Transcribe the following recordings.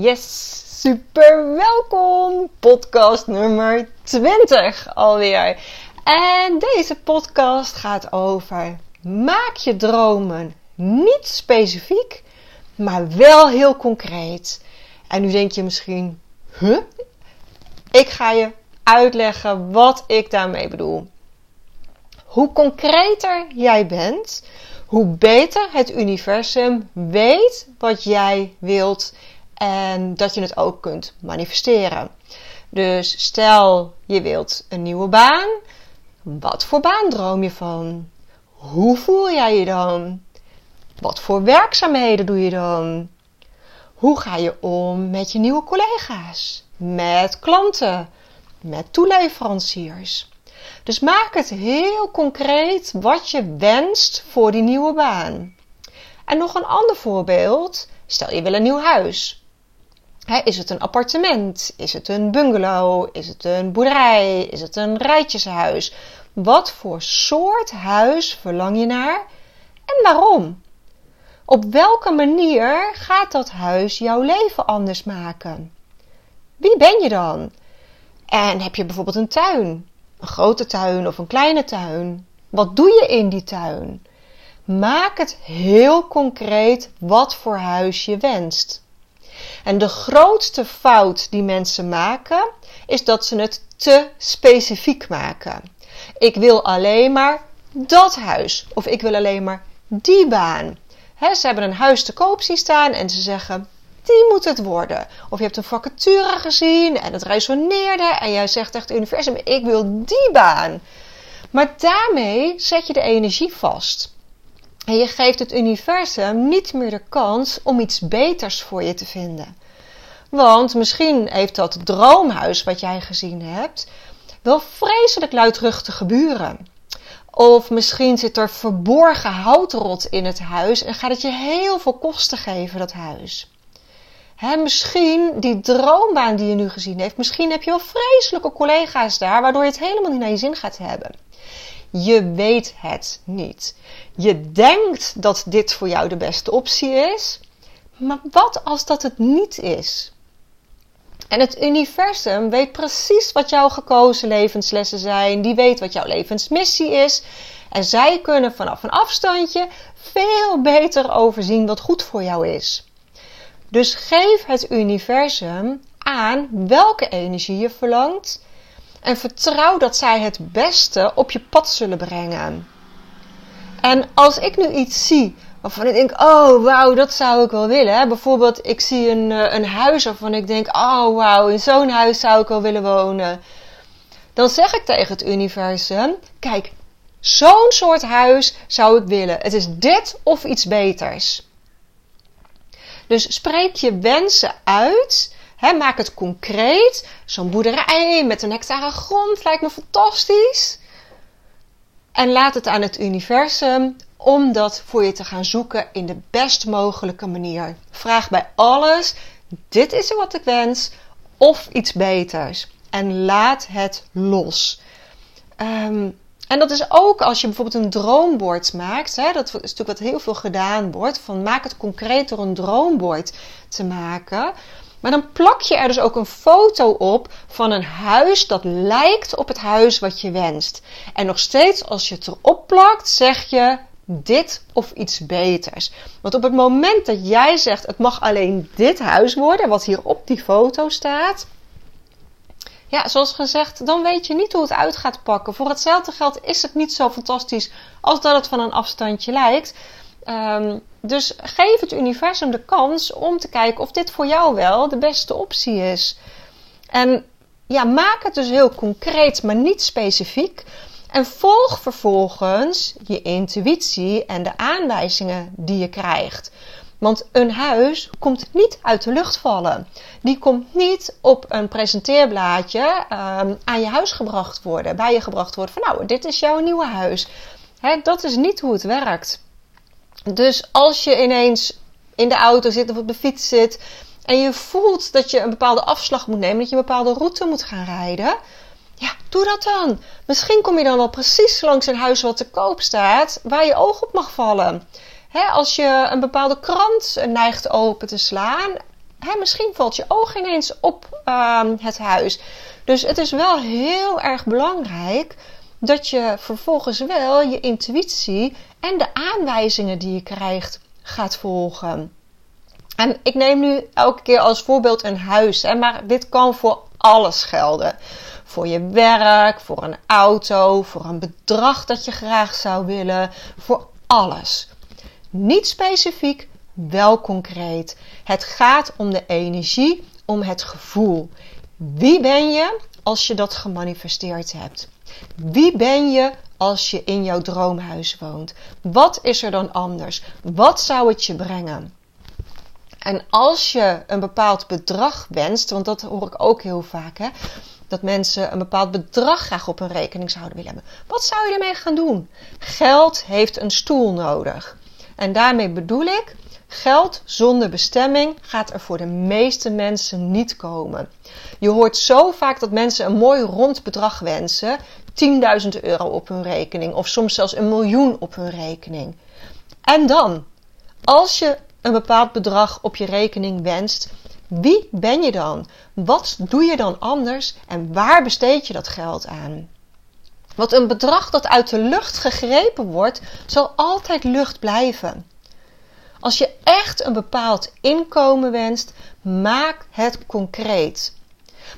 Yes, super welkom! Podcast nummer 20 alweer. En deze podcast gaat over maak je dromen niet specifiek, maar wel heel concreet. En nu denk je misschien, huh? Ik ga je uitleggen wat ik daarmee bedoel. Hoe concreter jij bent, hoe beter het universum weet wat jij wilt en dat je het ook kunt manifesteren. Dus stel je wilt een nieuwe baan. Wat voor baan droom je van? Hoe voel jij je dan? Wat voor werkzaamheden doe je dan? Hoe ga je om met je nieuwe collega's? Met klanten? Met toeleveranciers? Dus maak het heel concreet wat je wenst voor die nieuwe baan. En nog een ander voorbeeld. Stel je wil een nieuw huis is het een appartement? Is het een bungalow? Is het een boerderij? Is het een rijtjeshuis? Wat voor soort huis verlang je naar en waarom? Op welke manier gaat dat huis jouw leven anders maken? Wie ben je dan? En heb je bijvoorbeeld een tuin? Een grote tuin of een kleine tuin? Wat doe je in die tuin? Maak het heel concreet wat voor huis je wenst. En de grootste fout die mensen maken, is dat ze het te specifiek maken. Ik wil alleen maar dat huis. Of ik wil alleen maar die baan. ze hebben een huis te koop zien staan en ze zeggen, die moet het worden. Of je hebt een vacature gezien en het resoneerde en jij zegt echt universum, ik wil die baan. Maar daarmee zet je de energie vast. En je geeft het universum niet meer de kans om iets beters voor je te vinden. Want misschien heeft dat droomhuis wat jij gezien hebt wel vreselijk luidruchtige buren. Of misschien zit er verborgen houtrot in het huis en gaat het je heel veel kosten geven, dat huis. He, misschien die droombaan die je nu gezien heeft, misschien heb je wel vreselijke collega's daar, waardoor je het helemaal niet naar je zin gaat hebben. Je weet het niet. Je denkt dat dit voor jou de beste optie is, maar wat als dat het niet is? En het universum weet precies wat jouw gekozen levenslessen zijn. Die weet wat jouw levensmissie is. En zij kunnen vanaf een afstandje veel beter overzien wat goed voor jou is. Dus geef het universum aan welke energie je verlangt. En vertrouw dat zij het beste op je pad zullen brengen. En als ik nu iets zie waarvan ik denk, oh wauw, dat zou ik wel willen. Bijvoorbeeld, ik zie een, eh, een huis waarvan ik denk, oh wauw, in zo'n huis zou ik wel willen wonen. Dan zeg ik tegen het universum, kijk, zo'n soort huis zou ik willen. Het is dit of iets beters. Dus spreek je wensen uit. Maak het concreet. Zo'n boerderij met een hectare grond lijkt me fantastisch. En laat het aan het universum om dat voor je te gaan zoeken in de best mogelijke manier. Vraag bij alles: dit is wat ik wens of iets beters. En laat het los. Ehm, en dat is ook als je bijvoorbeeld een droombord maakt. Hè, dat is natuurlijk wat heel veel gedaan wordt. Van maak het concreet door een droombord te maken. Maar dan plak je er dus ook een foto op van een huis dat lijkt op het huis wat je wenst. En nog steeds als je het erop plakt, zeg je dit of iets beters. Want op het moment dat jij zegt het mag alleen dit huis worden, wat hier op die foto staat. Ja, zoals gezegd, dan weet je niet hoe het uit gaat pakken. Voor hetzelfde geld is het niet zo fantastisch als dat het van een afstandje lijkt. Um, dus geef het universum de kans om te kijken of dit voor jou wel de beste optie is. En ja, maak het dus heel concreet, maar niet specifiek. En volg vervolgens je intuïtie en de aanwijzingen die je krijgt. Want een huis komt niet uit de lucht vallen. Die komt niet op een presenteerblaadje um, aan je huis gebracht worden. Bij je gebracht worden van nou, dit is jouw nieuwe huis. dat is niet hoe het werkt. Dus als je ineens in de auto zit of op de fiets zit en je voelt dat je een bepaalde afslag moet nemen, dat je een bepaalde route moet gaan rijden, ja, doe dat dan. Misschien kom je dan wel precies langs een huis wat te koop staat, waar je oog op mag vallen. als je een bepaalde krant neigt open te slaan, misschien valt je oog ineens op ehm, het huis. Dus het is wel heel erg belangrijk dat je vervolgens wel je intuïtie en de aanwijzingen die je krijgt gaat volgen. En ik neem nu elke keer als voorbeeld een huis, hè, maar dit kan voor alles gelden. Voor je werk, voor een auto, voor een bedrag dat je graag zou willen, voor alles. Niet specifiek, wel concreet. Het gaat om de energie, om het gevoel. Wie ben je als je dat gemanifesteerd hebt? Wie ben je als je in jouw droomhuis woont? Wat is er dan anders? Wat zou het je brengen? En als je een bepaald bedrag wenst, want dat hoor ik ook heel vaak, hè, dat mensen een bepaald bedrag graag op hun rekening zouden willen hebben. Wat zou je ermee gaan doen? Geld heeft een stoel nodig. En daarmee bedoel ik, geld zonder bestemming gaat er voor de meeste mensen niet komen. Je hoort zo vaak dat mensen een mooi rond bedrag wensen, 10.000 euro op hun rekening of soms zelfs een miljoen op hun rekening. En dan, als je een bepaald bedrag op je rekening wenst, wie ben je dan? Wat doe je dan anders en waar besteed je dat geld aan? Want een bedrag dat uit de lucht gegrepen wordt, zal altijd lucht blijven. Als je echt een bepaald inkomen wenst, maak het concreet.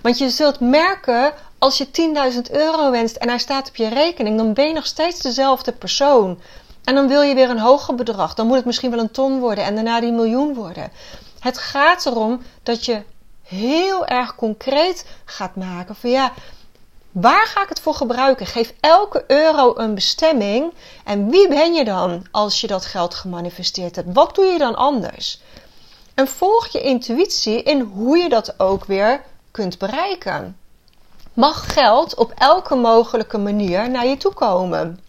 Want je zult merken als je 10.000 euro wenst en hij staat op je rekening, dan ben je nog steeds dezelfde persoon. En dan wil je weer een hoger bedrag. Dan moet het misschien wel een ton worden en daarna die miljoen worden. Het gaat erom dat je heel erg concreet gaat maken van ja, waar ga ik het voor gebruiken? Geef elke euro een bestemming. En wie ben je dan als je dat geld gemanifesteerd hebt? Wat doe je dan anders? En volg je intuïtie in hoe je dat ook weer kunt bereiken. Mag geld op elke mogelijke manier naar je toe komen?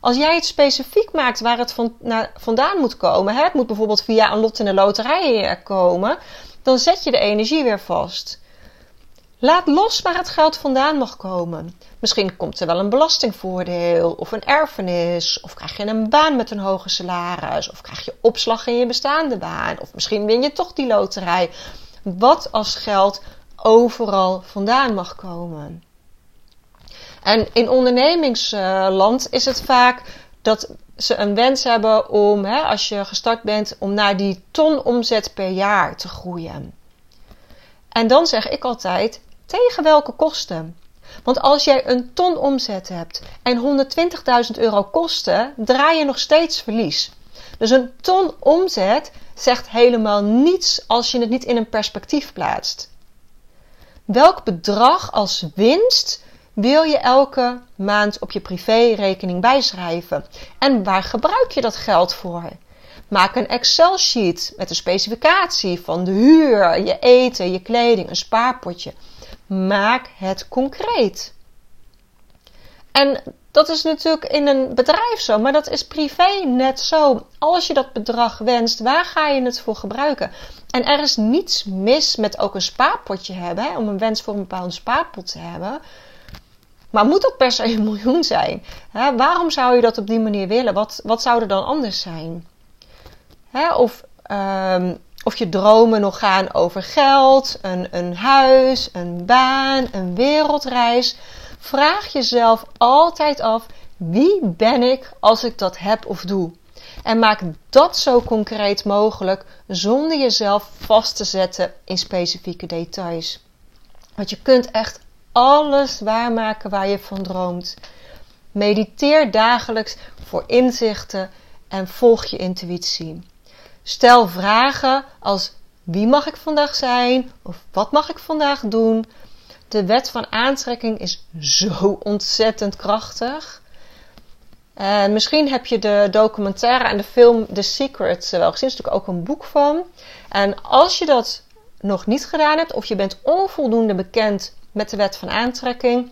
Als jij het specifiek maakt waar het vandaan moet komen, het moet bijvoorbeeld via een lot in de loterij komen, dan zet je de energie weer vast. Laat los waar het geld vandaan mag komen. Misschien komt er wel een belastingvoordeel of een erfenis, of krijg je een baan met een hoge salaris, of krijg je opslag in je bestaande baan, of misschien win je toch die loterij. Wat als geld overal vandaan mag komen. En in ondernemingsland is het vaak dat ze een wens hebben om, hè, als je gestart bent, om naar die ton omzet per jaar te groeien. En dan zeg ik altijd, tegen welke kosten? Want als jij een ton omzet hebt en 120.000 euro kosten, draai je nog steeds verlies. Dus een ton omzet zegt helemaal niets als je het niet in een perspectief plaatst. Welk bedrag als winst wil je elke maand op je privérekening bijschrijven? En waar gebruik je dat geld voor? Maak een Excel-sheet met een specificatie van de huur, je eten, je kleding, een spaarpotje. Maak het concreet. En dat is natuurlijk in een bedrijf zo, maar dat is privé net zo. Als je dat bedrag wenst, waar ga je het voor gebruiken? En er is niets mis met ook een spaarpotje hebben, hè, om een wens voor een bepaalde spaarpot te hebben. Maar moet dat per se een miljoen zijn? Hè, waarom zou je dat op die manier willen? Wat, wat zou er dan anders zijn? Hè, of, um, of je dromen nog gaan over geld, een, een huis, een baan, een wereldreis. Vraag jezelf altijd af: wie ben ik als ik dat heb of doe? En maak dat zo concreet mogelijk zonder jezelf vast te zetten in specifieke details. Want je kunt echt alles waarmaken waar je van droomt. Mediteer dagelijks voor inzichten en volg je intuïtie. Stel vragen als wie mag ik vandaag zijn of wat mag ik vandaag doen? De wet van aantrekking is zo ontzettend krachtig. Misschien heb je de documentaire en de film The Secret wel gezien. Er is natuurlijk ook een boek van. En als je dat nog niet gedaan hebt, of je bent onvoldoende bekend met de wet van aantrekking,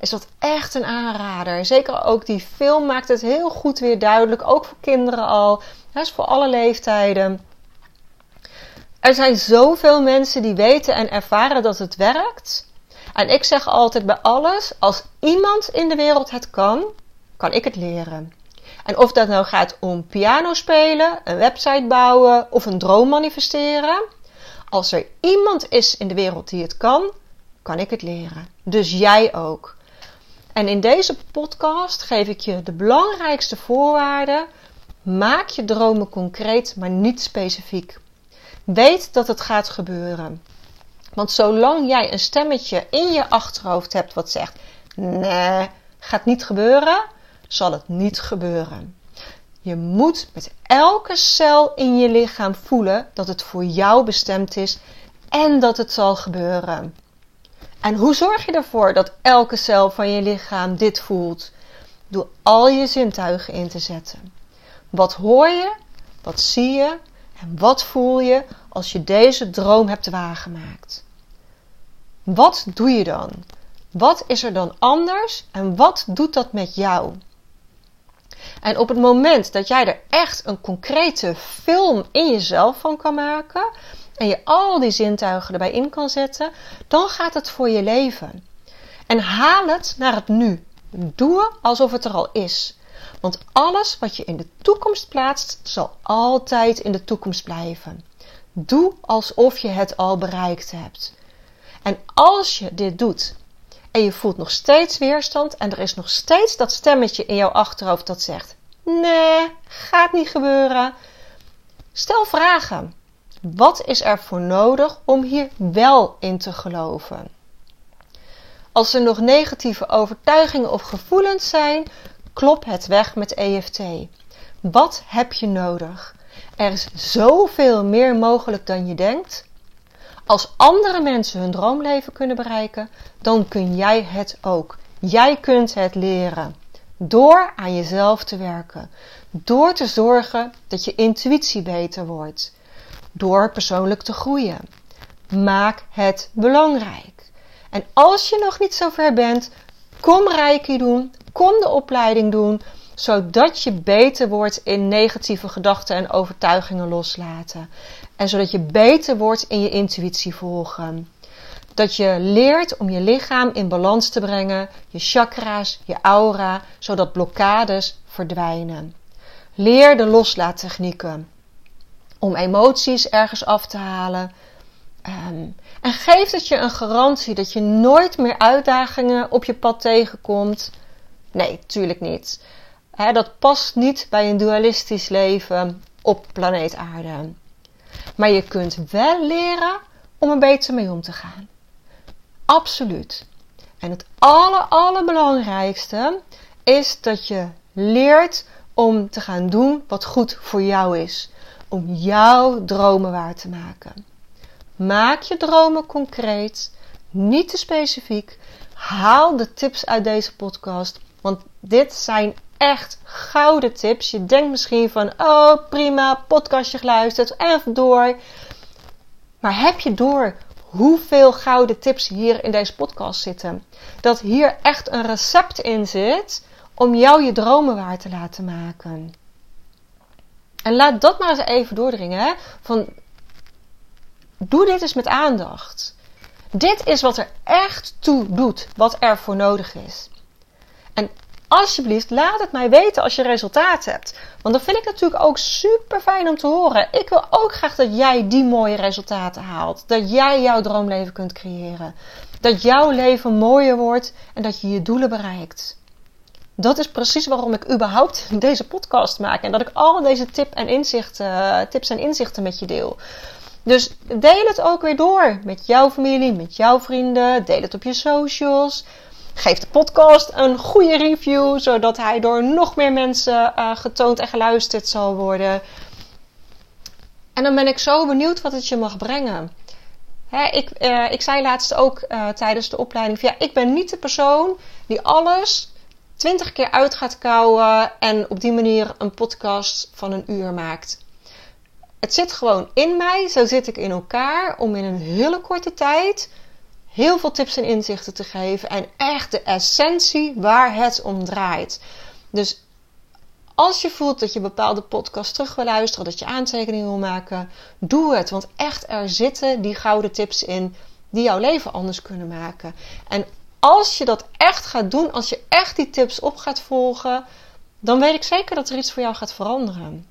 is dat echt een aanrader. Zeker ook die film maakt het heel goed weer duidelijk, ook voor kinderen al. Dat is voor alle leeftijden. Er zijn zoveel mensen die weten en ervaren dat het werkt. En ik zeg altijd bij alles: als iemand in de wereld het kan, kan ik het leren. En of dat nou gaat om piano spelen, een website bouwen of een droom manifesteren. Als er iemand is in de wereld die het kan, kan ik het leren. Dus jij ook. En in deze podcast geef ik je de belangrijkste voorwaarden. Maak je dromen concreet, maar niet specifiek. Weet dat het gaat gebeuren. Want zolang jij een stemmetje in je achterhoofd hebt wat zegt: nee, gaat niet gebeuren, zal het niet gebeuren. Je moet met elke cel in je lichaam voelen dat het voor jou bestemd is en dat het zal gebeuren. En hoe zorg je ervoor dat elke cel van je lichaam dit voelt? Door al je zintuigen in te zetten. Wat hoor je? Wat zie je? En wat voel je als je deze droom hebt waargemaakt? Wat doe je dan? Wat is er dan anders en wat doet dat met jou? En op het moment dat jij er echt een concrete film in jezelf van kan maken en je al die zintuigen erbij in kan zetten, dan gaat het voor je leven. En haal het naar het nu. Doe alsof het er al is. Want alles wat je in de toekomst plaatst, zal altijd in de toekomst blijven. Doe alsof je het al bereikt hebt. En als je dit doet en je voelt nog steeds weerstand en er is nog steeds dat stemmetje in jouw achterhoofd dat zegt: Nee, gaat niet gebeuren. Stel vragen. Wat is er voor nodig om hier wel in te geloven? Als er nog negatieve overtuigingen of gevoelens zijn, klop het weg met EFT. Wat heb je nodig? Er is zoveel meer mogelijk dan je denkt. Als andere mensen hun droomleven kunnen bereiken, dan kun jij het ook. Jij kunt het leren. Door aan jezelf te werken. Door te zorgen dat je intuïtie beter wordt. Door persoonlijk te groeien. Maak het belangrijk. En als je nog niet zo ver bent, kom Reiki doen. Kom de opleiding doen zodat je beter wordt in negatieve gedachten en overtuigingen loslaten. En zodat je beter wordt in je intuïtie volgen. Dat je leert om je lichaam in balans te brengen, je chakra's, je aura, zodat blokkades verdwijnen. Leer de loslaattechnieken om emoties ergens af te halen. Ehm, en geef het je een garantie dat je nooit meer uitdagingen op je pad tegenkomt. Nee, tuurlijk niet dat past niet bij een dualistisch leven op planeet Aarde. Maar je kunt wel leren om er beter mee om te gaan. Absoluut. En het aller, allerbelangrijkste is dat je leert om te gaan doen wat goed voor jou is. Om jouw dromen waar te maken. Maak je dromen concreet, niet te specifiek. Haal de tips uit deze podcast, want dit zijn echt gouden tips. Je denkt misschien van, oh prima, podcastje geluisterd, even door. Maar heb je door hoeveel gouden tips hier in deze podcast zitten? Dat hier echt een recept in zit om jou je dromen waar te laten maken. En laat dat maar eens even doordringen. Van, doe dit eens met aandacht. Dit is wat er echt toe doet, wat er voor nodig is. En alsjeblieft, laat het mij weten als je resultaat hebt. Want dat vind ik natuurlijk ook super fijn om te horen. Ik wil ook graag dat jij die mooie resultaten haalt. Dat jij jouw droomleven kunt creëren. Dat jouw leven mooier wordt en dat je je doelen bereikt. Dat is precies waarom ik überhaupt deze podcast maak. En dat ik al deze tip en inzichten, tips en inzichten met je deel. Dus deel het ook weer door met jouw familie, met jouw vrienden. Deel het op je socials. Geef de podcast een goede review, zodat hij door nog meer mensen uh, getoond en geluisterd zal worden. En dan ben ik zo benieuwd wat het je mag brengen. ik, uh, ik zei laatst ook uh, tijdens de opleiding: van, ja, ik ben niet de persoon die alles twintig keer uit gaat kouwen en op die manier een podcast van een uur maakt. Het zit gewoon in mij, zo zit ik in elkaar, om in een hele korte tijd heel veel tips en inzichten te geven en echt de essentie waar het om draait. Dus als je voelt dat je bepaalde podcast terug wil luisteren, dat je aantekeningen wil maken, doe het. Want echt, er zitten die gouden tips in die jouw leven anders kunnen maken. En als je dat echt gaat doen, als je echt die tips op gaat volgen, dan weet ik zeker dat er iets voor jou gaat veranderen.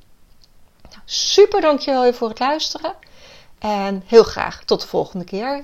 Nou, super dankjewel voor het luisteren. En heel graag tot de volgende keer.